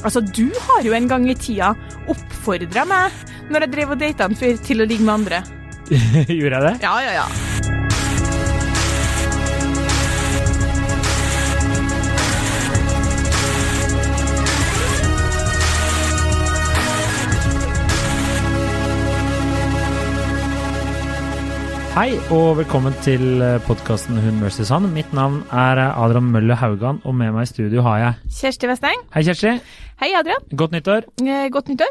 Altså, du har jo en gang i tida oppfordra meg når jeg drev og data en fyr, til å ligge med andre. Gjorde jeg det? Ja, ja, ja. Hei og velkommen til podkasten Hun Mercy Sand. Mitt navn er Adrian Mølle Haugan, og med meg i studio har jeg Kjersti Vesteng. Hei, Kjersti. Hei, Adrian. Godt nyttår. Eh, Godt nyttår.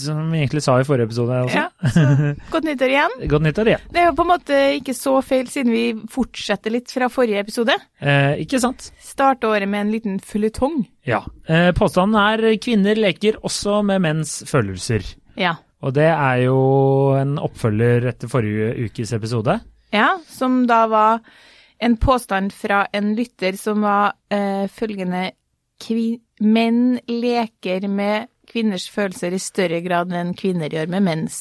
Som vi egentlig sa i forrige episode også. Ja, så godt nyttår igjen. Godt nyttår igjen. Det er jo på en måte ikke så feil, siden vi fortsetter litt fra forrige episode. Eh, ikke sant? Starte året med en liten føljetong. Ja. Eh, påstanden er kvinner leker også med menns følelser. Ja. Og det er jo en oppfølger etter forrige ukes episode. ja. Som da var en påstand fra en lytter som var eh, følgende Menn leker med kvinners følelser i større grad enn kvinner gjør med mens.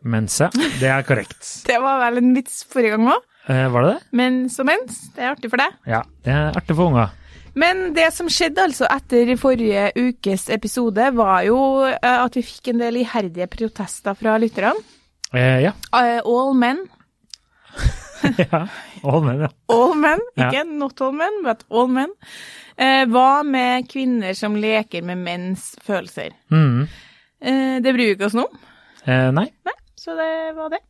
Mens, ja. Det er korrekt. Det var vel en vits forrige gang òg. Eh, var det det? Mens og mens. Det er artig for deg. Ja. Det er artig for unga. Men det som skjedde altså etter forrige ukes episode, var jo eh, at vi fikk en del iherdige protester fra lytterne. Eh, ja. Eh, All men. ja. All men, ja. All men, Ja. ikke not all men, but all men. Eh, hva med kvinner som leker med menns følelser? Mm. Eh, det bryr vi ikke oss noe om. Eh, nei, Nei, så det var det.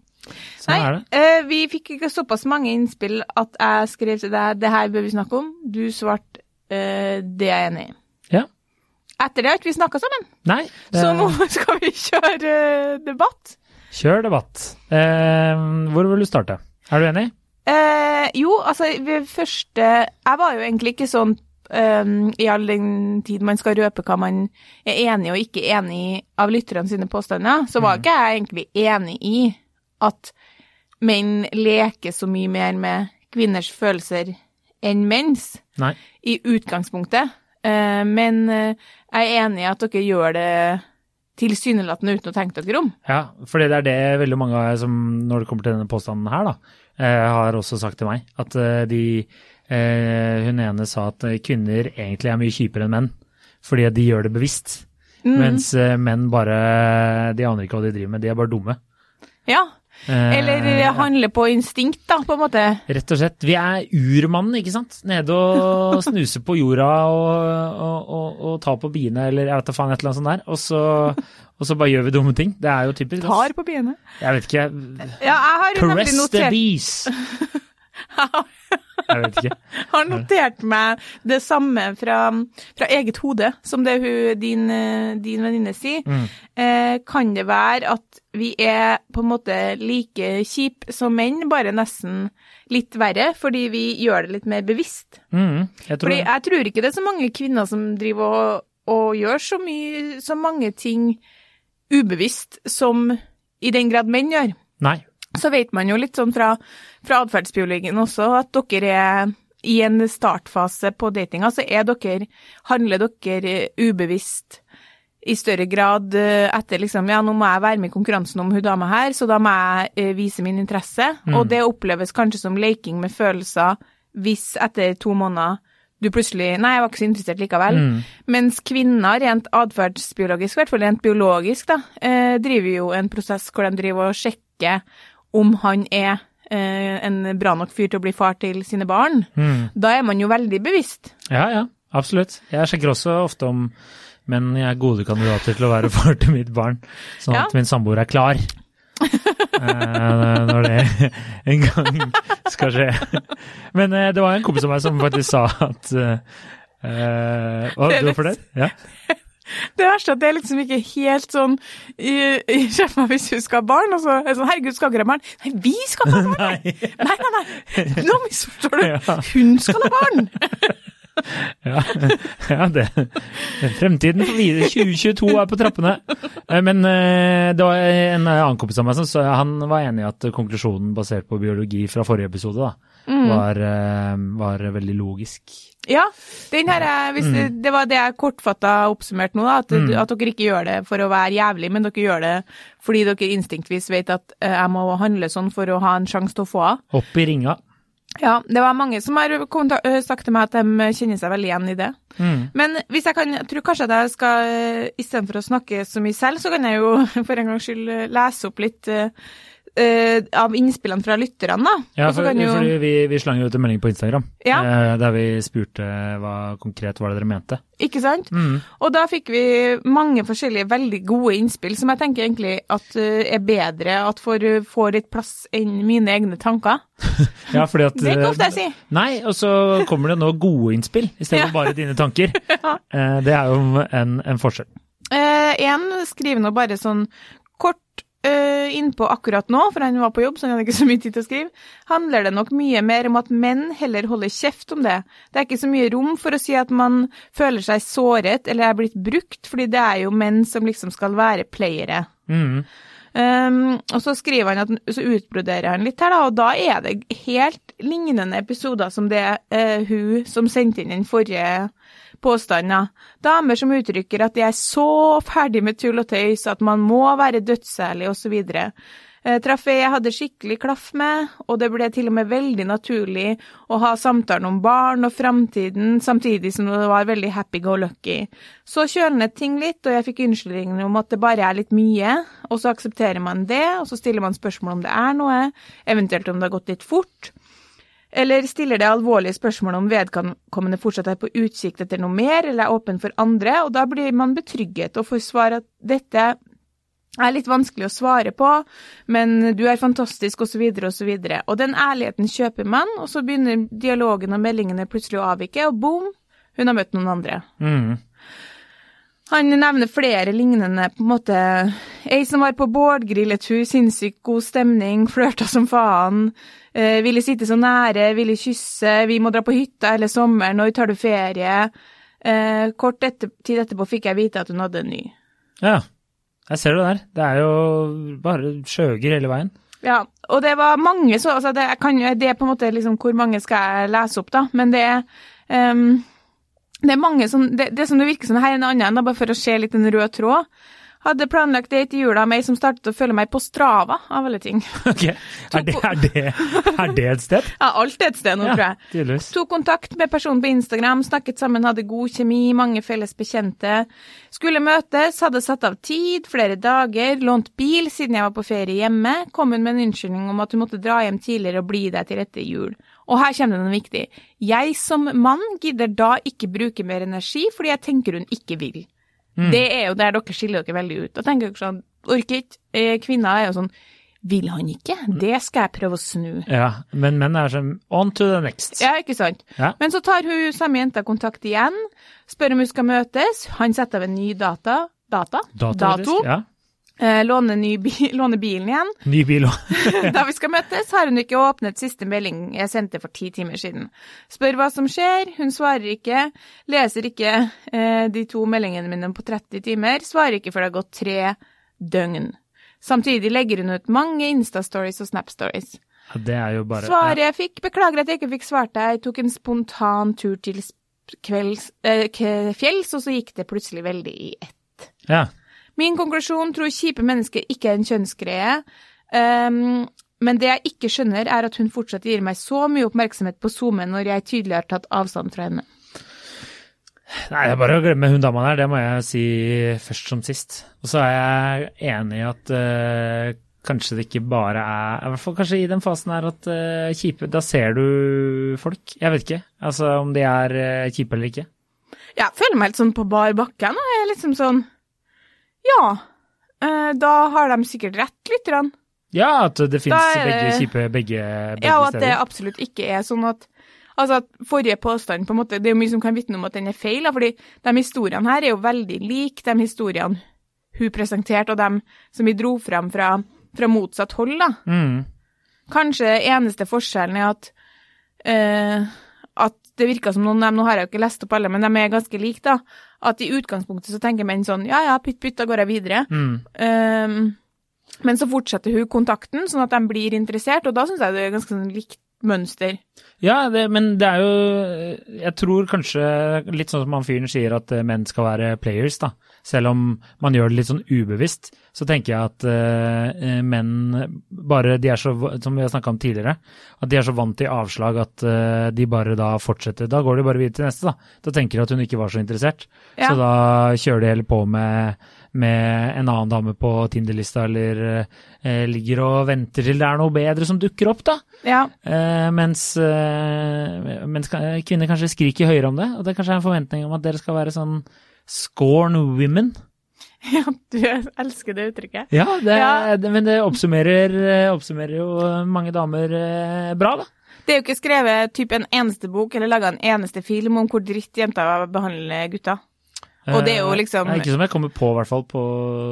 sånn er det. eh, vi fikk ikke såpass mange innspill at jeg skrev til deg det her bør vi snakke om. Du svarte det er jeg enig i. Ja. Etter det har ikke vi snakka sammen, Nei. det- så nå skal vi kjøre eh, debatt. Kjør debatt. Eh, hvor vil du starte? Er du enig? Eh, jo, altså ved første Jeg var jo egentlig ikke sånn um, i all den tid man skal røpe hva man er enig og ikke enig i av lytterne sine påstander, så var ikke jeg egentlig enig i at menn leker så mye mer med kvinners følelser enn mens Nei. i utgangspunktet. Eh, men eh, jeg er enig i at dere gjør det tilsynelatende uten å tenke dere om. Ja, for det er det veldig mange som, når det kommer til denne påstanden her, da, eh, har også sagt til meg. At de Hun ene sa at kvinner egentlig er mye kjipere enn menn. Fordi de gjør det bevisst. Mm. Mens menn bare De aner ikke hva de driver med, de er bare dumme. Ja. Eh, Eller eh, handle på instinkt, da, på en måte. Rett og slett. Vi er urmannen, ikke sant? Nede og snuse på jorda og, og, og, og ta på biene eller jeg vet da faen et eller annet sånt der. Og så, og så bare gjør vi dumme ting. Det er jo typisk. Tar på biene. Jeg vet ikke. Ja, jeg har Caress the bees. Jeg vet ikke. har notert meg det samme fra, fra eget hode som det hun, din, din venninne sier. Mm. Eh, kan det være at vi er på en måte like kjip som menn, bare nesten litt verre, fordi vi gjør det litt mer bevisst? Mm, jeg tror Fordi jeg tror ikke det er så mange kvinner som driver og, og gjør så mye, så mange ting ubevisst som i den grad menn gjør. Nei. Så vet man jo litt sånn fra, fra atferdsbiologien også at dere er i en startfase på datinga, så er dere, handler dere ubevisst i større grad eh, etter liksom, ja, nå må jeg være med i konkurransen om hun dama her, så da må jeg eh, vise min interesse. Og det oppleves kanskje som leking med følelser hvis etter to måneder du plutselig Nei, jeg var ikke så interessert likevel. Mm. Mens kvinner, rent atferdsbiologisk, i hvert fall rent biologisk, da, eh, driver jo en prosess hvor de driver og sjekker om han er eh, en bra nok fyr til å bli far til sine barn. Mm. Da er man jo veldig bevisst. Ja, ja. Absolutt. Jeg sjekker også ofte om menn er gode kandidater til å være far til mitt barn, sånn Ja. at min samboer er klar. uh, når det en gang skal skje. Men uh, det var en kompis av meg som faktisk sa at uh, Å, du var fornøyd? Ja. Det verste er at det er liksom ikke helt sånn i, Sjef meg hvis hun skal ha barn, og så er det sånn Herregud, skal dere ha barn? Nei, vi skal ha barn! Nei. Nei, nei, nei! Nå misforstår du! Hun skal ha barn! Ja, ja det, fremtiden for videre 2022 er på trappene. Eh, Men eh, det var en annen kompis av meg som han var enig i at konklusjonen basert på biologi fra forrige episode da, var, eh, var veldig logisk. Ja, er, hvis det, det var det jeg kortfatta oppsummert nå, da, at, at dere ikke gjør det for å være jævlig, men dere gjør det fordi dere instinktvis vet at uh, jeg må handle sånn for å ha en sjanse til å få av. Opp i ringa. Ja, det var mange som har øh, sagt til meg at de kjenner seg veldig igjen i det. Mm. Men hvis jeg kan, jeg tror kanskje at jeg skal, øh, istedenfor å snakke så mye selv, så kan jeg jo for en gangs skyld lese opp litt øh, øh, av innspillene fra lytterne, da. Ja, for, kan jo- fordi vi, vi slang jo ut en melding på Instagram Ja. uh, der vi spurte hva konkret var det dere mente. Ikke sant? Mm. Og da fikk vi mange forskjellige veldig gode innspill, som jeg tenker egentlig at uh, er bedre at får, får litt plass enn mine egne tanker. Ja, fordi at Det er ikke ofte jeg sier. Nei, og så kommer det nå gode innspill istedenfor Ja. bare dine tanker. Eh, det er jo en, en forskjell. Én skriver nå bare sånn uh, innpå akkurat nå, for han var på jobb, så han hadde ikke så mye tid til å skrive. Handler det nok mye mer om at menn heller holder kjeft om det. Det er ikke så mye rom for å si at man føler seg såret eller er blitt brukt, fordi det er jo menn som liksom skal være playere. Mm. Um, og så skriver han at så utbroderer han litt her, da, og da er det helt lignende episoder som det uh, hun som sendte inn den forrige påstanden. da. Damer som uttrykker at de er så ferdig med tull og tøys at man må være dødsærlig osv. Eh, traff ei jeg hadde skikkelig klaff med, og det ble til og med veldig naturlig å ha samtalen om barn og framtiden, samtidig som det var veldig happy go lucky. Så kjølnet ting litt, og jeg fikk unnskyldninger om at det bare er litt mye, og så aksepterer man det, og så stiller man spørsmål om det er noe, eventuelt om det har gått litt fort. Eller stiller det alvorlige spørsmål om vedkommende fortsatt er på utkikk etter noe mer, eller er åpen for andre, og da blir man betrygget og får svar at dette er litt vanskelig å svare på, men du er fantastisk, osv., osv. Og, og den ærligheten kjøper man, og så begynner dialogen og meldingene plutselig å avvike, og boom, hun har møtt noen andre. Mm. Han nevner flere lignende, på en måte Ei som var på bålgrilletur, sinnssykt god stemning, flørta som faen, eh, ville sitte så nære, ville kysse, vi må dra på hytta hele sommeren, når tar du ferie? Eh, kort etter, tid etterpå fikk jeg vite at hun hadde en ny. Ja, jeg ser det der. Det er jo bare skjøger hele veien. Ja, og det var mange så altså det, kan, det er på en måte liksom hvor mange skal jeg lese opp, da, men det er ehm, det er mange som det, det som det virker som her er en annen, bare for å se litt en rød tråd. Hadde planlagt date i jula med ei som startet å følge meg på Strava, av alle ting. Ok, Er det, er det, er det et sted? Ja, alt er et sted nå, tror jeg. tydeligvis. Tok kontakt med personen på Instagram, snakket sammen, hadde god kjemi, mange felles bekjente. Skulle møtes, hadde satt av tid, flere dager, lånt bil siden jeg var på ferie hjemme. Kom hun med en unnskyldning om at hun måtte dra hjem tidligere og bli der til etter jul. Og her kommer det noe viktig. Jeg som mann gidder da ikke bruke mer energi fordi jeg tenker hun ikke vil. Det er jo der dere skiller dere veldig ut. Da tenker dere sånn, orker ikke. Eh, Kvinner er jo sånn, vil han ikke? Det skal jeg prøve å snu. Ja, men menn er sånn on to the next. Ja, ikke sant? Ja. Men så tar hun samme jenta kontakt igjen, spør om hun skal møtes. Han setter av en ny data. Data? Data, Dato. Ja. Eh, låner, ny bi låner bilen igjen. Ny bil òg. da vi skal møtes, har hun ikke åpnet siste melding jeg sendte for ti timer siden. Spør hva som skjer, hun svarer ikke. Leser ikke eh, de to meldingene mine på 30 timer. Svarer ikke før det har gått tre døgn. Samtidig legger hun ut mange Insta-stories og Snap-stories. Det er jo bare Svaret jeg fikk, beklager at jeg ikke fikk svart deg, tok en spontan tur til kvelds, eh, fjells, og så gikk det plutselig veldig i ett. Ja. Min konklusjon tror kjipe mennesker ikke er en kjønnsgreie, Um, men det jeg ikke skjønner er at hun fortsatt gir meg så mye oppmerksomhet på SoMe når jeg tydelig har tatt avstand fra henne. Nei, det er bare å glemme hun dama der, det må jeg si først som sist. Og så er jeg enig i at uh, kanskje det ikke bare er I hvert fall kanskje i den fasen her at uh, kjipe Da ser du folk. Jeg vet ikke. Altså om de er uh, kjipe eller ikke. Jeg føler meg helt sånn på bar bakke nå, jeg er liksom sånn, ja, eh, da har de sikkert rett, lytterne. Ja, at det fins begge kjipe begge, begge Ja, og at det absolutt ikke er sånn at Altså at forrige påstand på en måte, Det er jo mye som kan vitne om at den er feil, fordi de historiene her er jo veldig like de historiene hun presenterte, og de som vi dro fram fra, fra motsatt hold. da. Mm. Kanskje eneste forskjellen er at eh, at det virka som noen av dem, nå har jeg jo ikke lest opp alle, men de er ganske like, da. At i utgangspunktet så tenker menn sånn ja ja, pytt pytt, da går jeg videre. Mm. Um, men så fortsetter hun kontakten, sånn at de blir interessert, og da syns jeg det er ganske sånn likt mønster. Ja, det, men det er jo Jeg tror kanskje litt sånn som han fyren sier at menn skal være players, da. Selv om man gjør det litt sånn ubevisst, så tenker jeg at uh, menn bare De er så, som vi har snakka om tidligere, at de er så vant til avslag at uh, de bare da fortsetter. Da går de bare videre til neste, da. Da tenker de at hun ikke var så interessert. Ja. Så da kjører de heller på med, med en annen dame på Tinder-lista, eller uh, ligger og venter til det er noe bedre som dukker opp, da. Ja. Eh, mens, mens kvinner kanskje skriker høyere om det, og det kanskje er en forventning om at dere skal være sånn scorn women. ja, du elsker det uttrykket. Ja, det, Ja. Det, men det oppsummerer, eh, oppsummerer jo mange damer eh, bra, da. Det er jo ikke skrevet typ en eneste bok eller laga en eneste film om hvor dritt jenter behandler gutter. Og det er jo Eh, liksom- Nei, Ikke som jeg kommer på, i hvert fall, på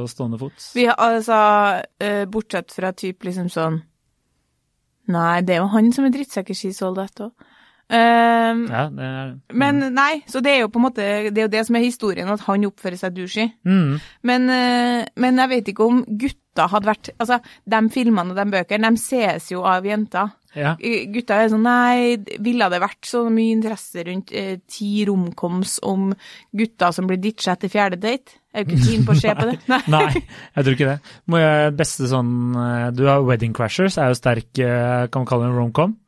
stående fot. Vi har altså, bortsett fra typ liksom sånn Nei, det er jo han som er drittsekk i skisoldat òg. Um, Ja, det er, Men nei, så det er jo på en måte Det er jo det som er historien, at han oppfører seg douchey. mm, Men, eh, men jeg vet ikke om gutta hadde vært Altså, de filmene og de bøkene, de ses jo av jenter. ja. Gutta er sånn Nei, ville det vært så mye interesse rundt eh, ti romkoms om gutter som blir ditcha etter fjerde date? Jeg er jo ikke keen på å se på det. Nei, jeg tror ikke det. Må jeg beste sånn eh, Du har Wedding Crashers, er jo sterk, eh, kan man kalle det en romcom?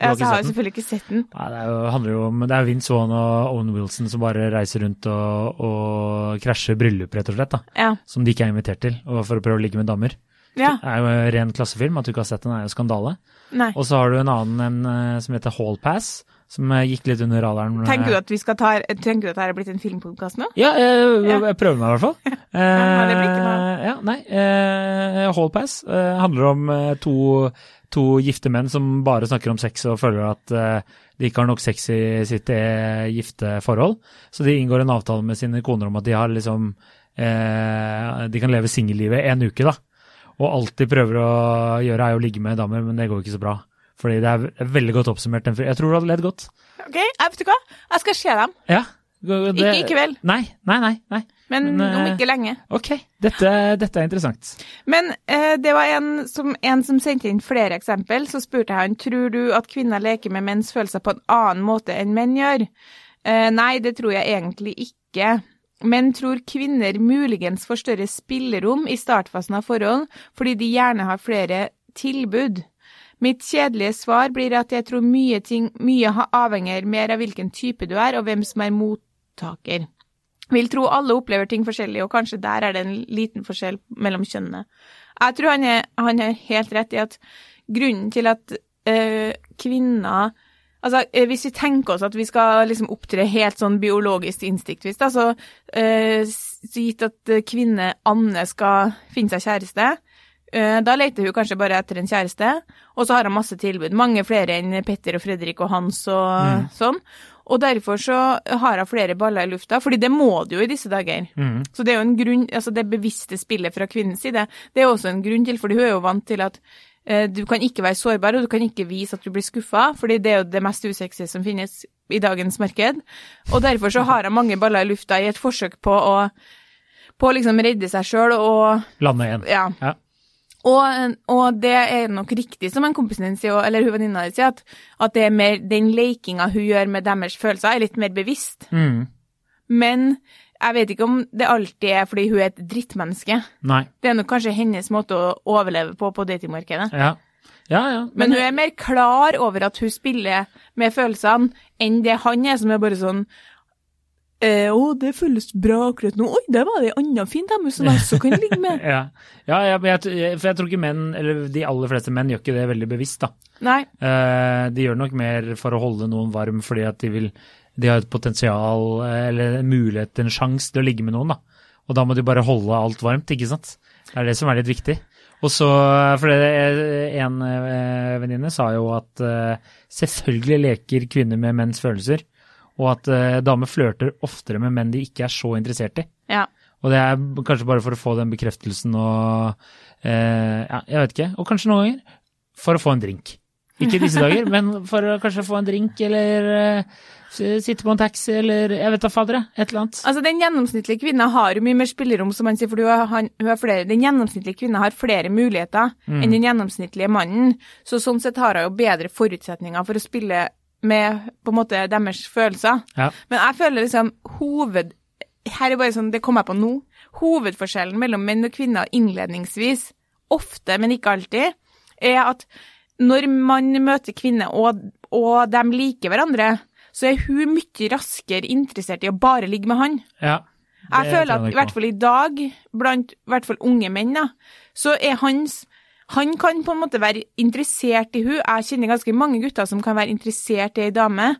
Altså, jeg har jo selvfølgelig ikke sett den. Nei, det jo, handler jo om Det er Vince Vaughn og Owen Wilson som bare reiser rundt og, og krasjer bryllup, rett og slett. da. Ja. Som de ikke er invitert til, for å prøve å ligge med damer. ja. Det er jo en ren klassefilm. At du ikke har sett den, er jo skandale. Nei. Og så har du en annen en, eh, som heter Hall Pass, som eh, gikk litt under radaren. Tenker du at vi skal ta Tenker du at dette er blitt en filmpodkast nå? Ja, jeg, jeg, jeg prøver meg i hvert fall. Ja, det blir ikke noe. Eh, ja, nei. Eh, Hall Pass eh, handler om eh, to, to gifte menn som bare snakker om sex og føler at uh, de ikke har nok sex i sitt eh, gifte forhold. Så de inngår en avtale med sine koner om at de har liksom uh, De kan leve singellivet en uke, da. Og alt de prøver å gjøre er å ligge med damer, men det går ikke så bra. Fordi det er veldig godt oppsummert. Jeg tror du hadde ledd godt. OK, jeg vet du hva? Jeg skal se dem. Ja. Det, Ikke i kveld, Nei, nei, nei. nei. Men, Men, om eh, ikke lenge. Ok, dette, dette er interessant. Men eh, det var en som, en som sendte inn flere eksempel. Så spurte jeg han tror du at kvinner leker med menns følelser på en annen måte enn menn gjør. Eh, nei, det tror jeg egentlig ikke. Men tror kvinner muligens får større spillerom i startfasen av forhold fordi de gjerne har flere tilbud. Mitt kjedelige svar blir at jeg tror mye, ting, mye avhenger mer av hvilken type du er, og hvem som er mottaker. Vil tro alle opplever ting forskjellig, og kanskje der er det en liten forskjell mellom kjønnene. Jeg tror han er, han er helt rett i at grunnen til at øh, kvinner Altså, eh, Hvis vi tenker oss at vi skal liksom opptre helt sånn biologisk instinktvis, da, så øh, gitt at eh, kvinne Anne skal finne seg kjæreste, eh, da leter hun kanskje bare etter en kjæreste, og så har hun masse tilbud. Mange flere enn Petter og Fredrik og Hans og sånn. Og derfor så har hun flere baller i lufta, fordi det må du jo i disse dager. Mm. Så det er jo en grunn, altså det bevisste spillet fra kvinnens side, det er også en grunn til, fordi hun er jo vant til at eh, du kan ikke være sårbar, og du kan ikke vise at du blir skuffa, fordi det er jo det mest usexy som finnes i dagens marked. Og derfor så har hun mange baller i lufta i et forsøk på å på liksom redde seg sjøl og Lande igjen. ja. Ja. Og, og det er nok riktig som en kompisen din sier, eller hun venninna di sier, at, at det er mer, den lekinga hun gjør med deres følelser, er litt mer bevisst. Mm. Men jeg vet ikke om det alltid er fordi hun er et drittmenneske. Nei. Det er nok kanskje hennes måte å overleve på på datingmarkedet. Ja. Ja, ja. Men hun er mer klar over at hun spiller med følelsene, enn det han er, som er bare sånn eh, 'Å, det føles bra akkurat nå. Oi, der var det ei anna fin dame som jeg også kan ligge med.' ja. ja, jeg, jeg- for jeg tror ikke menn, eller de aller fleste menn, gjør ikke det veldig bevisst, da. Nei. Eh, de gjør nok mer for å holde noen varm fordi at de vil De har et potensial eh, eller en mulighet, en sjanse til å ligge med noen, da. Og da må de bare holde alt varmt, ikke sant. Det er det som er litt viktig. Og så, for det, En eh, venninne sa jo at eh, selvfølgelig leker kvinner med menns følelser, og at eh, damer flørter oftere med menn de ikke er så interessert i. Ja. Og det er kanskje bare for å få den bekreftelsen og eh, Ja, jeg vet ikke. Og kanskje noen ganger for å få en drink. Ikke disse dager, men for å kanskje få en drink eller eh, sitte på en taxi eller jeg vet da fader. Et eller annet. Altså, Den gjennomsnittlige kvinna har jo mye mer spillerom, som man sier, for han- flere. Den gjennomsnittlige kvinna har flere muligheter Mm. enn den gjennomsnittlige mannen. Så sånn sett har hun jo bedre forutsetninger for å spille med på en måte deres følelser. Ja. Men jeg føler liksom hoved... Her er bare sånn, det kommer jeg på nå. Hovedforskjellen mellom menn og kvinner innledningsvis, ofte, men ikke alltid, er at når man møter kvinner og, og de liker hverandre, så er hun mye raskere interessert i å bare ligge med han. Ja. Jeg føler at i hvert fall i dag, blant i hvert fall unge menn, da, så er hans Han kan på en måte være interessert i hun. Jeg kjenner ganske mange gutter som kan være interessert i ei dame,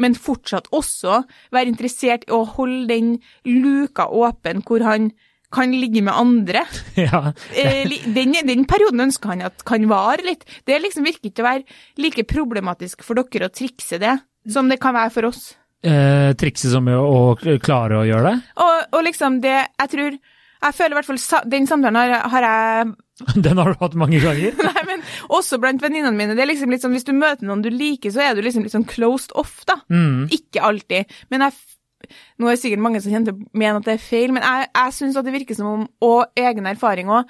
men fortsatt også være interessert i å holde den luka åpen hvor han kan ligge med andre. ja. Eh, Den, den perioden ønsker han at kan vare litt. Det liksom virker ikke å være like problematisk for dere å trikse det, som det kan være for oss. Eh, trikse som å, å klare å gjøre det. Og, og liksom det, jeg tror Jeg føler i hvert fall Den samtalen har, har jeg Den har du hatt mange ganger. Nei, men også blant venninnene mine. Det er liksom litt sånn, Hvis du møter noen du liker, så er du liksom litt sånn closed off, da. Mm. Ikke alltid. Men jeg Nå er det sikkert mange som kjenner til mener at det er feil, men jeg, jeg syns at det virker som om, og egen erfaring òg,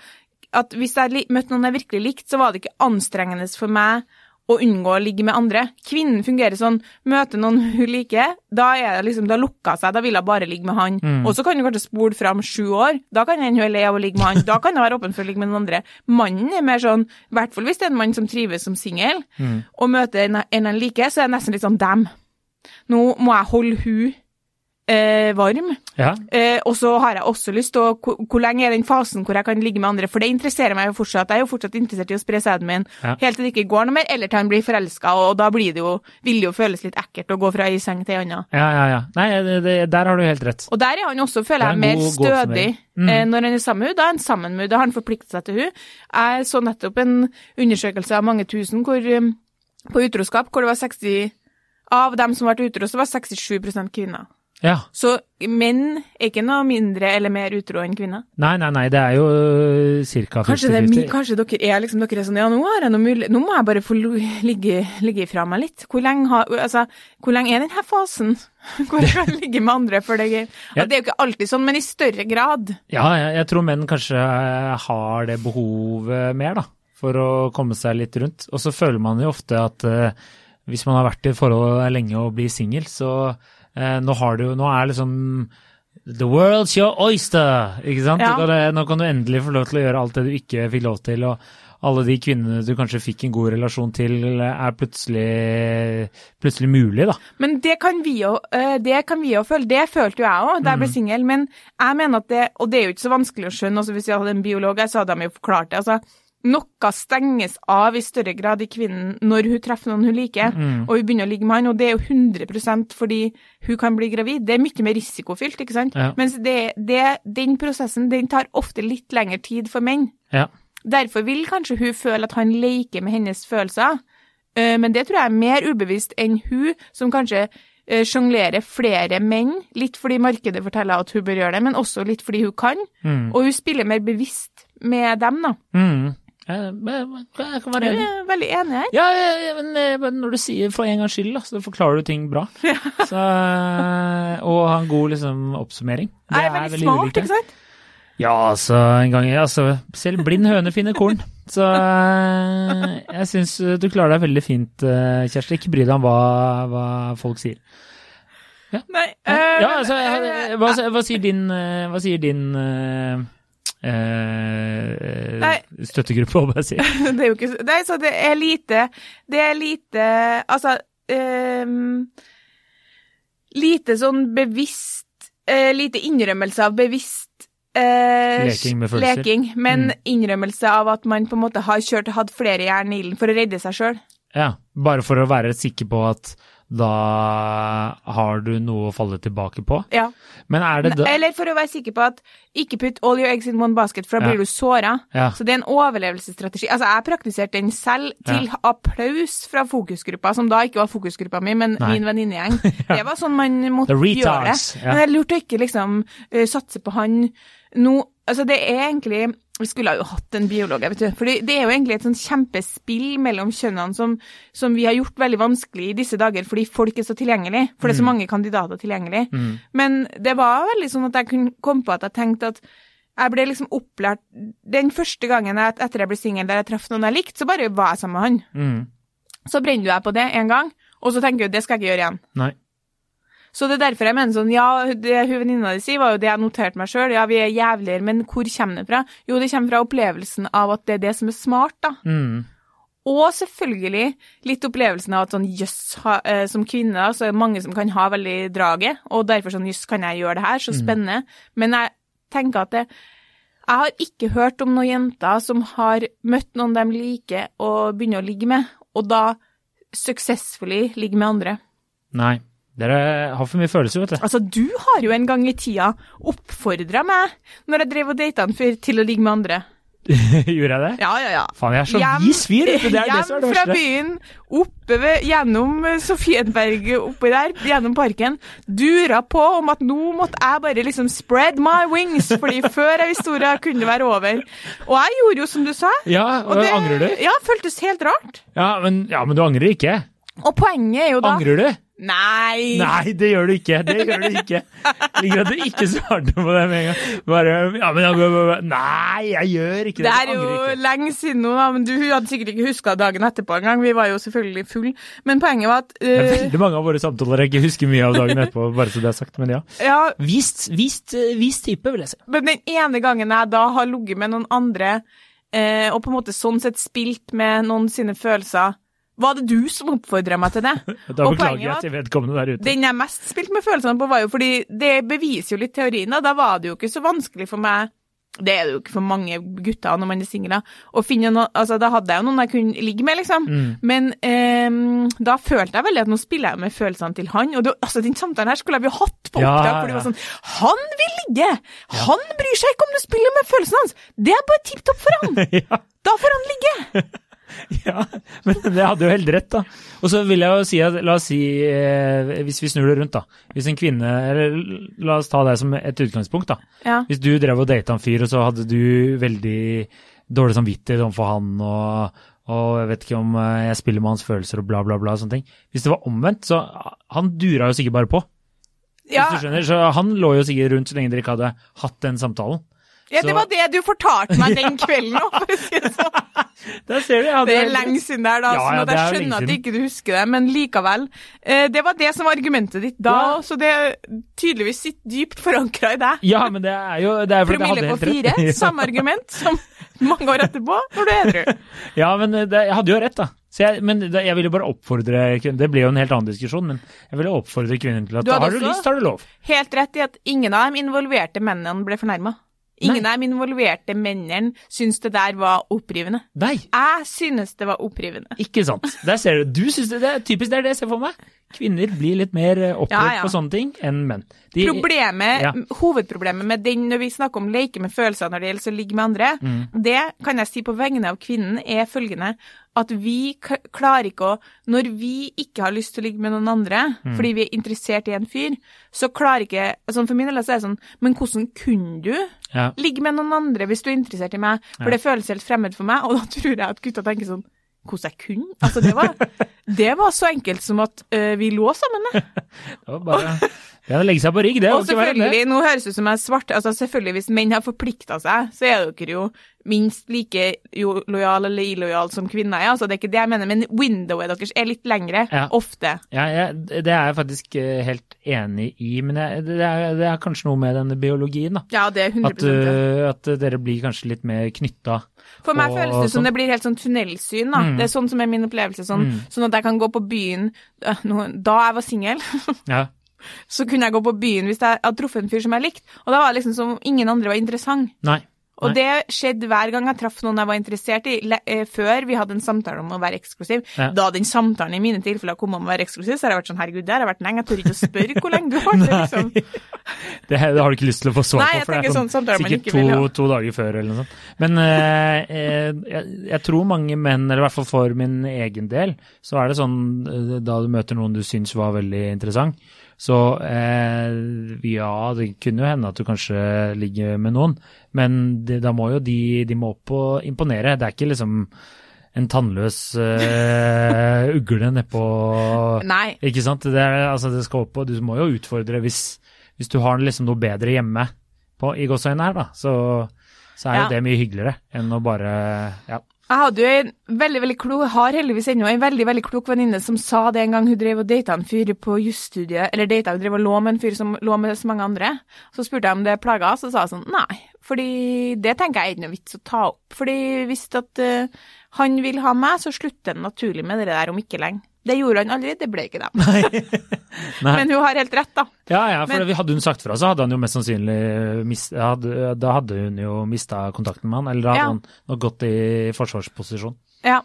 at hvis jeg møtte noen jeg virkelig likte, så var det ikke anstrengende for meg å unngå å ligge med andre. Kvinnen fungerer sånn, møter noen hun liker, da er det liksom, da lukka seg, da vil hun bare ligge med han. Og så kan du kanskje spole fram sju år, da kan hende hun er lei av å ligge med han, da kan hun være åpen for å ligge med noen andre. Mannen er mer sånn, i hvert fall hvis det er en mann som trives som singel, og møter en, en han liker, så er det nesten litt sånn dem. Nå må jeg holde hun eh, varm. Ja. Eh, og så har jeg også lyst til å hvor, lenge er den fasen hvor jeg kan ligge med andre? For det interesserer meg jo fortsatt. Jeg er jo fortsatt interessert i å spre sæden min Ja. helt til det ikke går noe mer, eller til han blir forelska, og da blir det jo, vil det jo føles litt ekkelt å gå fra ei seng til ei anna. ja, ja, ja. Nei, det, det, der har du helt rett. Og der er han også, føler er jeg, mer god- god stødig God Mm. eh, når han er sammen med henne. Da er han sammen med henne, da har han forpliktet seg til henne. Jeg så nettopp en undersøkelse av mange tusen hvor, um, på utroskap hvor det var 60 Av dem som ble utro, så var 67% kvinner. Ja. Så menn er ikke noe mindre eller mer utro enn kvinner. Nei, nei, nei, det er jo øh, ca. Kanskje, det er, mi- 50-50. kanskje dere er liksom dere er sånn Ja, nå har jeg noe mulig Nå må jeg bare få ligge, ligge fra meg litt. Hvor lenge, har, altså, hvor lenge er denne fasen hvor jeg kan ligge med andre før det er gøy? Ja. Det er jo ikke alltid sånn, men i større grad. Ja, jeg, jeg tror menn kanskje eh, har det behovet mer, da. For å komme seg litt rundt. Og så føler man jo ofte at uh, hvis man har vært i forhold lenge og blir singel, så nå har du Nå er liksom The world's your oyster, ikke sant? Ja. Kan du, nå kan du endelig få lov til å gjøre alt det du ikke fikk lov til. og alle de kvinnene du kanskje fikk en god relasjon til, er plutselig, plutselig mulig, da. Men det kan vi jo, eh, det kan vi jo føle. Det følte jo jeg òg da jeg ble singel. Men jeg mener at det Og det er jo ikke så vanskelig å skjønne. altså Hvis jeg hadde en biolog her, så hadde de jo forklart det. altså noe stenges av i større grad i kvinnen når hun treffer noen hun liker, og hun begynner å ligge med han, og det er jo 100% fordi hun kan bli gravid. Det er mye mer risikofylt, ikke sant? Ja. Mens det, det, den prosessen den tar ofte litt lengre tid for menn. Ja. Derfor vil kanskje hun føle at han leker med hennes følelser, eh, men det tror jeg er mer ubevisst enn hun, som kanskje eh, sjonglerer flere menn, litt fordi markedet forteller at hun bør gjøre det, men også litt fordi hun kan, Mm. og hun spiller mer bevisst med dem, da. Mm. Jeg, jeg, jeg kan være Jeg er veldig enig her. Ja, ja, ja, men, eh, når du sier for en gangs skyld, så forklarer du ting bra. Så, eh, og ha en god liksom, oppsummering. Det er veldig smart, ulikt, ikke sant? Ja, altså, en gang altså, Selv blind høne finner korn. Så eh, jeg syns du klarer deg veldig fint, eh, Kjersti. Ikke bry deg om hva, hva folk sier. Nei, eh, Ja, altså, eh, hva, hva sier din, eh, hva sier din eh, eh, støttegruppe, håper jeg si? det er jo ikke Nei, så det er lite Det er lite Altså eh, Lite sånn bevisst eh, Lite innrømmelse av bevisst eh, Leking med følelser. leking, men Mm. innrømmelse av at man på en måte har kjørt og hatt flere jern i ilden for å redde seg sjøl. Ja, bare for å være sikker på at da har du noe å falle tilbake på. Ja. Men er det da Eller for å være sikker på at ikke putt all your eggs in one basket, for da Ja. blir du såra. Ja. Så det er en overlevelsesstrategi. Altså, jeg praktiserte den selv til applaus fra fokusgruppa, som da ikke var fokusgruppa mi, men Nei. min venninnegjeng. Det var sånn man måtte gjøre det. ja. Men det er lurt å ikke liksom uh, satse på han nå Altså, det er egentlig Vi skulle jo hatt en biolog, vet du. For det er jo egentlig et sånn kjempespill mellom kjønnene som, som, vi har gjort veldig vanskelig i disse dager, fordi folk er så tilgjengelig. For det er så mange kandidater tilgjengelig. Mm. Men det var veldig sånn at jeg kunne komme på at jeg tenkte at jeg ble liksom opplært Den første gangen jeg, etter jeg ble singel der jeg traff noen jeg likte, så bare var jeg sammen med han. Mm. Så brenner du deg på det en gang, og så tenker jeg det skal jeg ikke gjøre igjen. Nei. Så det er derfor jeg mener sånn, ja, det hun venninna di sier, var jo det jeg noterte meg sjøl. Ja, vi er jævligere, men hvor kommer det fra? Jo, det kommer fra opplevelsen av at det er det som er smart, da. Mm. Og selvfølgelig litt opplevelsen av at sånn jøss, eh, som kvinne, da, så er det mange som kan ha veldig draget, og derfor sånn jøss, kan jeg gjøre det her? Så spennende. Men jeg tenker at det Jeg har ikke hørt om noen jenter som har møtt noen de liker og begynner å ligge med, og da suksessfullt ligge med andre. Nei. Dere har for mye følelser, vet du. Altså, du har jo en gang i tida oppfordra meg, når jeg drev og data en fyr, til å ligge med andre. Gjorde jeg det? Ja, ja, ja. Faen, jeg er så Hjem- vis fyr! Det er det som er det Hjem fra byen, oppe ved, gjennom eh, Sofienberget oppi der, gjennom parken. Dura på om at nå måtte jeg bare liksom spread my wings, fordi før jeg visste ordet kunne det være over. Og jeg gjorde jo som du sa. Ja, Og og det, angrer du? Ja, føltes helt rart. Ja men, ja, men du angrer ikke? Og poenget er jo da Angrer du? Nei! Nei, det gjør du ikke. Det gjør du ikke. Liker at du ikke svarte på det med en gang. Bare ja, men, ja, Nei, jeg gjør ikke det. Det er jo ikke. lenge siden nå, da, men du hadde sikkert ikke huska dagen etterpå engang. Vi var jo selvfølgelig full. Men poenget var at Det er eh, veldig mange av våre samtaler jeg ikke husker mye av dagen etterpå, bare så det er sagt. Men ja. ja, Vist, vist, vist type, vil jeg si. Men den ene gangen jeg da har ligget med noen andre, uh, og på en måte sånn sett spilt med noen sine følelser, var det du som oppfordra meg til det? Da Og beklager jeg var til vedkommende der ute. Den jeg mest spilte med følelsene på, var jo fordi det beviser jo litt teorien. Da Da var det jo ikke så vanskelig for meg det er det jo ikke for mange gutter når man er singel. altså Da hadde jeg jo noen jeg kunne ligge med, liksom. Mm. Men eh, da følte jeg veldig at nå spiller jeg med følelsene til han. Og det, altså den samtalen her skulle jeg jo hatt på Ja, opptak. for det var sånn Han vil ligge! Han bryr seg ikke om du spiller med følelsene hans! Det er bare tipp topp for han! ja, Da får han ligge! ja, men det hadde jo helt rett, da. Og så vil jeg jo si at, la oss si, eh, hvis vi snur det rundt, da. Hvis en kvinne, eller la oss ta det som et utgangspunkt, da. Ja. Hvis du drev og data en fyr, og så hadde du veldig dårlig samvittighet overfor han, og, og jeg vet ikke om eh, jeg spiller med hans følelser og bla, bla, bla, og sånne ting. Hvis det var omvendt, så han dura jo sikkert bare på. Ja, Hvis du skjønner. Så han lå jo sikkert rundt så lenge dere ikke hadde hatt den samtalen. Ja, det var det du fortalte meg den kvelden òg, for å si det sånn. Det er lenge siden der, da, Ja, ja, det er jeg skjønner at du ikke du husker det, men likevel. Eh, det var det som var argumentet ditt da, Ja. så det tydeligvis sitter dypt forankra i deg. Ja, men det er jo det er Promille på fire, samme argument som mange år etterpå, når du er edru. Ja, men det, jeg hadde jo rett, da. Så jeg, men det, jeg ville bare oppfordre kvinner Det blir jo en helt annen diskusjon, men jeg ville oppfordre kvinner til at Du har du lyst, har du lov. Helt rett i at ingen av de involverte mennene ble fornærma. Ingen av de involverte mennene syntes det der var opprivende. Nei, Jeg synes det var opprivende. ikke sant. Der ser du. Du synes det, det er typisk det er det jeg ser for meg. Kvinner blir litt mer eh, opprørt Ja, ja. på sånne ting enn menn. De, Problemet, Ja. Hovedproblemet med den når vi snakker om leke med følelser når det gjelder å ligge med andre, Mm. det kan jeg si på vegne av kvinnen, er følgende at vi klarer ikke å Når vi ikke har lyst til å ligge med noen andre Mm. fordi vi er interessert i en fyr, så klarer ikke sånn For min del så er det sånn Men hvordan kunne du ja. Ligg med noen andre hvis du er interessert i meg? For Ja. det føles helt fremmed for meg, og da tror jeg at gutta tenker sånn hvordan jeg kunne? Altså, det var, det var så enkelt som at øh, vi lå sammen. det. Det var bare det legger legge seg på rygg, det. Og selvfølgelig, nå høres ut som jeg er svart, altså selvfølgelig hvis menn har forplikta seg, så er dere jo minst like lojal eller illojal som kvinner er, altså det er ikke det jeg mener, men windowet deres er litt lengre, Ja. ofte. Ja, ja, det er jeg faktisk eh, helt enig i, men jeg, det, er, det er kanskje noe med denne biologien, da. Ja, det er 100 At, uh, at dere blir kanskje litt mer knytta. For meg og føles det som sånn. det blir helt sånn tunnelsyn, da. Mm. Det er sånn som er min opplevelse, sånn, Mm. sånn at jeg kan gå på byen, øh, da jeg var singel, Ja. Så kunne jeg gå på byen hvis jeg hadde truffet en fyr som jeg likte, og da var det liksom som om ingen andre var interessant. Nei. Og det skjedde hver gang jeg traff noen jeg var interessert i, eh, før vi hadde en samtale om å være eksklusiv. Ja. Da den samtalen i mine tilfeller kom om å være eksklusiv, så har jeg vært sånn herregud, det har jeg vært lenge, jeg tør ikke å spørre hvor lenge du har det, liksom. Det, har du ikke lyst til å få svar Nei, på, for det er sånn man sikkert ikke vil ja. to dager før eller noe sånt. Men eh, eh, jeg, jeg tror mange menn, eller i hvert fall for min egen del, så er det sånn eh, da du møter noen du syns var veldig interessant, Så eh, ja, det kunne jo hende at du kanskje ligger med noen, men det, da må jo de, de må opp og imponere. Det er ikke liksom en tannløs eh, ugle nedpå Nei. Ikke sant? Det, er, altså, det skal opp, og du må jo utfordre hvis, hvis du har liksom noe bedre hjemme på, i gåseøynene her, da. Så, så er jo det mye hyggeligere enn å bare Ja. Jeg hadde jo en veldig, veldig klok, har heldigvis ennå en veldig veldig klok venninne som sa det en gang hun drev og data en fyr på jusstudiet, eller data, hun drev og lå med en fyr som lå med så mange andre. Så spurte jeg om det plaga, så sa hun sånn nei, fordi det tenker jeg er ikke noe vits å ta opp. Fordi hvis at uh, han vil ha meg, så slutter han naturlig med det der om ikke lenge. Det gjorde han aldri, det ble ikke. Nei. Men hun har helt rett, da. Ja, ja, for Men- hadde hun sagt fra, så hadde han jo mest sannsynlig mist, hadde, Da hadde hun jo mista kontakten med han, eller da hadde Ja. han gått i forsvarsposisjon. Ja,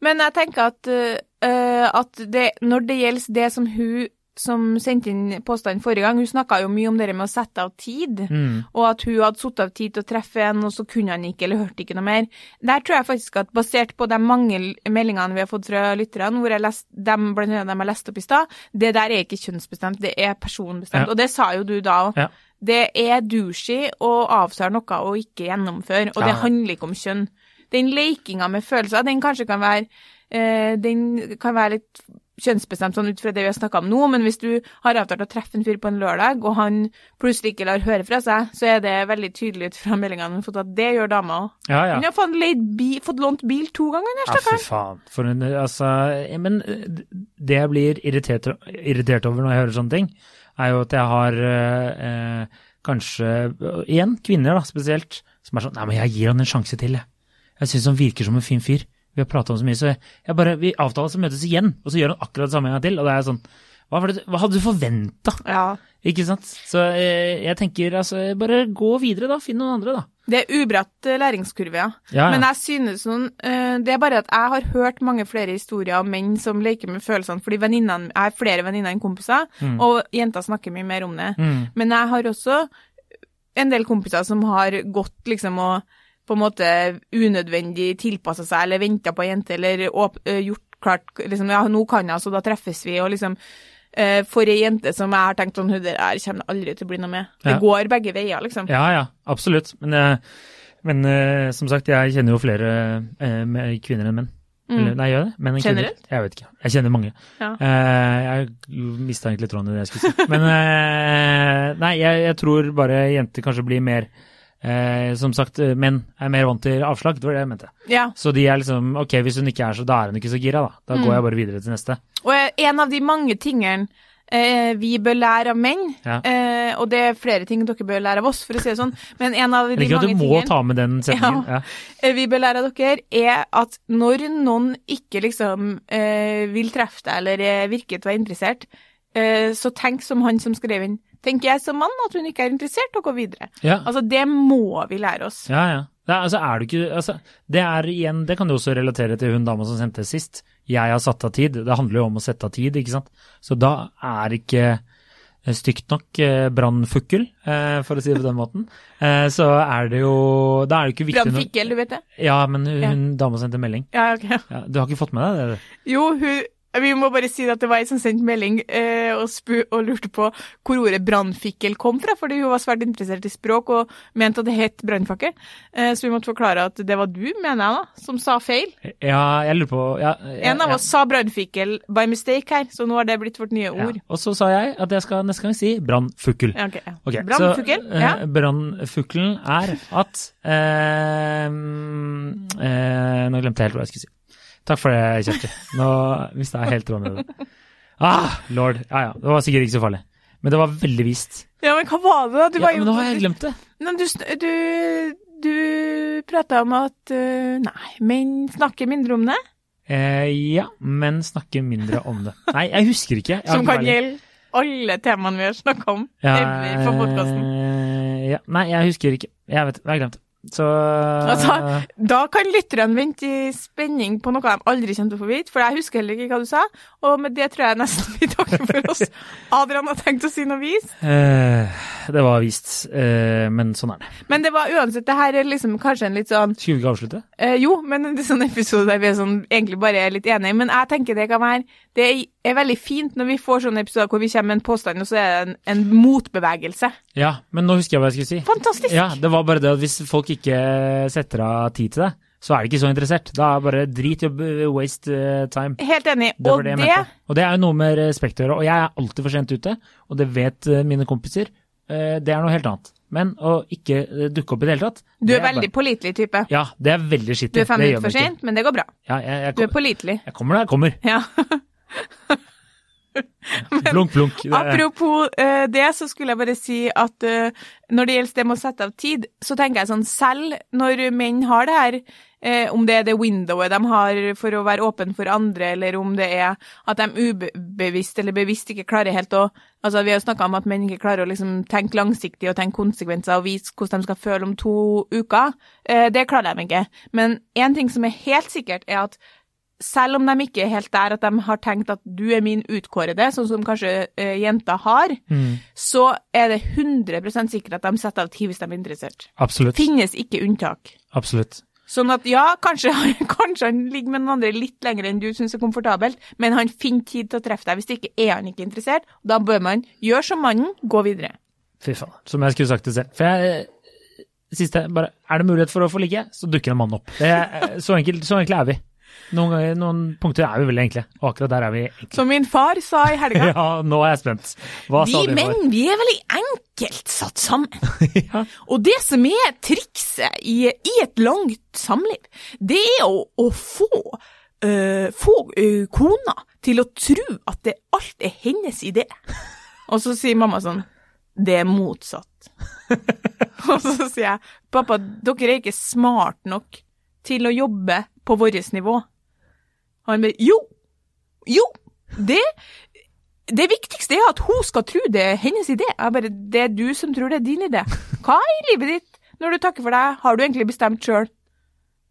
men jeg tenker at, uh, at det, når det gjelder det som hun som sendte inn påstanden forrige gang, hun snakka jo mye om det med å sette av tid, Mm. og at hun hadde satt av tid til å treffe en, og så kunne han ikke, eller hørte ikke noe mer. Der tror jeg faktisk at basert på de mange meldingene vi har fått fra lytterne, hvor jeg lest, dem, blant annet dem jeg leste opp i stad, det der er ikke kjønnsbestemt, det er personbestemt. Ja. Og det sa jo du da òg. Ja. Det er douchey å avtale noe og ikke gjennomføre, og Ja. det handler ikke om kjønn. Den lekinga med følelser, den kanskje kan være øh, Den kan være litt kjønnsbestemt sånn ut fra det vi har snakka om nå, men hvis du har avtalt å treffe en fyr på en lørdag, og han plutselig ikke lar høre fra seg, så er det veldig tydelig ut fra meldingene vi har fått at det gjør dama òg. Ja, ja. Hun har fått, leid bi, fått lånt bil to ganger, den Ja, fy faen. For en, altså, men eh, det jeg blir irritert, irritert over når jeg hører sånne ting, er jo at jeg har eh, eh, kanskje, igjen, kvinner da, spesielt, som er sånn, nei, men jeg gir han en sjanse til, jeg. Jeg synes han virker som en fin fyr. Vi har pratet om så mye, så jeg, bare, vi avtaler å møtes igjen, og så gjør han akkurat det samme en gang til, og det er sånn, hva, det, hva hadde du forventet? Ja. Ikke sant? Så eh, jeg tenker, altså, bare gå videre da, finn noen andre da. Det er ubratt eh, læringskurve, ja. Ja. Men jeg synes sånn uh, Det er bare at jeg har hørt mange flere historier om menn som leker med følelsene, fordi Jeg har flere venninner enn kompiser, og jenter snakker mye mer om det. Mm. Men jeg har også en del kompiser som har gått liksom og på en måte unødvendig tilpassa seg, eller venta på ei jente, eller gjort klart liksom, Ja, nå kan jeg, så da treffes vi, og liksom For ei jente som jeg har tenkt sånn, hun der kommer aldri til å bli noe med. Det Ja. går begge veier, liksom. Ja, ja, absolutt. Men, men som sagt, jeg kjenner jo flere med kvinner enn menn. Eller, nei, gjør det? Men? Generelt? Jeg vet ikke. Jeg kjenner mange. Ja. Eh, jeg mista egentlig tråden i det jeg skulle si. Men nei, jeg, jeg tror bare jenter kanskje blir mer eh, Som sagt, eh, menn er mer vant til avslag. Det var det jeg mente. Ja. Så de er liksom Ok, hvis hun ikke er så, da er hun ikke så gira, da. Da Mm. går jeg bare videre til neste. Og en av de mange tingene eh, vi bør lære av menn, Ja. eh, og det er flere ting dere bør lære av oss, for å si det sånn, men en av de mange du må tingene ta med den setningen. Ja. Eh, vi bør lære av dere, er at når noen ikke liksom eh, vil treffe deg eller eh, virker til å være interessert, eh, så tenk som han som skrev inn. Tenker jeg som mann at hun ikke er interessert, og gå videre. Ja. Altså, det må vi lære oss. Ja, ja. Det altså, er du ikke, altså, det er igjen, det kan du også relatere til hun dama som sendte sist. Jeg har satt av tid. Det handler jo om å sette av tid, ikke sant. Så da er ikke eh, stygt nok eh, brannfukkel, eh, for å si det på den måten. Eh, så er det jo Da er det ikke viktig Brannfikkel, du vet det? Ja, men hun, Ja. dama sendte melding. Ja, ok. Ja, du har ikke fått med deg det? Jo, hun vi må bare si at det var ei som sendte melding eh, og, og lurte på hvor ordet brannfikkel kom fra, fordi hun var svært interessert i språk og mente at det het brannfakkel. Eh, så vi måtte forklare at det var du, mener jeg da, som sa feil. Ja, jeg lurer på ja, ja, En av ja. oss sa brannfikkel by mistake her, så nå har det blitt vårt nye Ja. ord. Og så sa jeg at jeg skal neste gang si brannfukkel. Ja, okay, ja. brannfukkel, eh, ja. Brannfuglen er at eh, eh, Nå glemte jeg helt hva jeg skulle si. Takk for det, Kjersti. Nå mista jeg helt tråden i det. Ah, lord. Ja ja, det var sikkert ikke så farlig. Men det var veldig vist. Ja, men hva var det? Du Ja, var men nå har jeg glemt det. Men du, du, du prata om at eh, Nei, menn snakker mindre om det, Eh, ja, men snakker mindre om det. Nei, jeg husker ikke. Jeg som kan gjelde alle temaene vi har snakka om Ja, på podkasten. eh, ja, nei, jeg husker ikke. Jeg vet, jeg har glemt det. Så Altså, Da kan lytterne vente i spenning på noe de aldri kommer til å få vite, for jeg husker heller ikke hva du sa, og med det tror jeg nesten vi takker for oss. Adrian har tenkt å si noe vis, eh, Det var vist, eh, men sånn er det. men det var uansett, det her er liksom kanskje en litt sånn Skulle vi ikke avslutte? eh, Jo, men det er sånn episode der vi er sånn, egentlig bare er litt enige, men jeg tenker det kan være Det er veldig fint når vi får sånne episoder hvor vi kommer med en påstand, og så er det en, en motbevegelse. Ja, men nå husker jeg hva jeg skulle si. Fantastisk! Ja, det var bare det at hvis folk ikke setter av tid til det, så er de ikke så interessert. Da er det bare drit i å waste eh, time. Helt enig. Det og det det. Og det er jo noe med respekt å gjøre. Og jeg er alltid for sent ute, og det vet eh, mine kompiser. Eh, Det er noe helt annet. Men å ikke dukke opp i det hele tatt du er, er veldig pålitelig type. Ja, det er veldig skittent. Du er fem minutter for sent, men det går bra. Ja, jeg, jeg, Du er pålitelig. jeg kommer da jeg kommer. Ja. Blunk, blunk. Det- Apropos uh, det, så skulle jeg bare si at uh, når det gjelder det med å sette av tid, så tenker jeg sånn selv når menn har det her, uh, om det er det windowet de har for å være åpen for andre, eller om det er at de ubevisst eller bevisst ikke klarer helt å Altså, vi har snakka om at menn ikke klarer å liksom tenke langsiktig og tenke konsekvenser og vise hvordan de skal føle om to uker. Det klarer de ikke. Men én ting som er helt sikkert, er at selv om de ikke er helt der at de har tenkt at du er min utkårede, sånn som kanskje uh, jenter har, Mm, så er det 100% sikkert at de setter av tid hvis de er interessert. absolutt. Finnes ikke unntak. Absolutt. Sånn at ja, kanskje, kanskje han ligger med noen andre litt lenger enn du syns er komfortabelt, men han finner tid til å treffe deg. Hvis det ikke er han ikke interessert, da bør man gjøre som mannen, gå videre. Fy faen. Som jeg skulle sagt det selv. For jeg Siste, bare Er det mulighet for å få ligge, så dukker en mann opp. Det er, så, enkelt, så enkelt er vi. Noen, ganger, noen punkter er vi veldig enkle, og akkurat der er vi enkle. Som min far sa i helga. Ja, nå er jeg spent. Hva sa Vi din far? menn, vi er veldig enkelt satt sammen. ja. Og det som er trikset i, i et langt samliv, det er å, å få, øh, få øh, kona til å tro at det alt er hennes idé. Og så sier mamma sånn, det er motsatt. Og så sier jeg, pappa, dere er ikke smart nok til å jobbe på vårt nivå. Han bare, jo, jo, det, det viktigste er at hun skal tro det er hennes idé. Jeg bare, det er du som tror det er din idé. Hva i livet ditt, når du takker for deg, har du egentlig bestemt sjøl?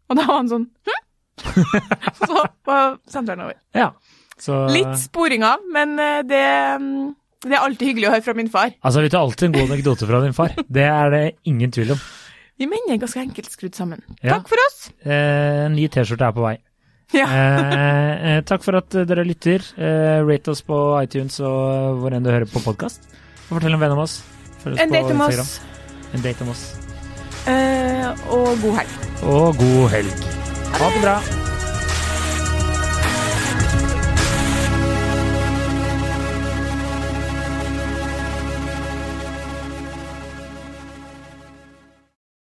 Og da var han sånn, hm? Så var samtalen over. ja. Så, Litt sporing av, men eh, det, det er alltid hyggelig å høre fra min far. Altså, vi tar alltid en god anekdote fra din far. Det er det ingen tvil om. Vi menn er ganske enkelt skrudd sammen. Ja. Takk for oss. Eh, ny T-skjorte er på vei. Ja. Eh, eh, takk for at dere lytter. Eh, rate oss på iTunes og hvor enn du hører på podkast. Og fortell en venn om oss. Oss En date om oss, En date om oss. eh, og god helg. Og god helg. Ha det bra.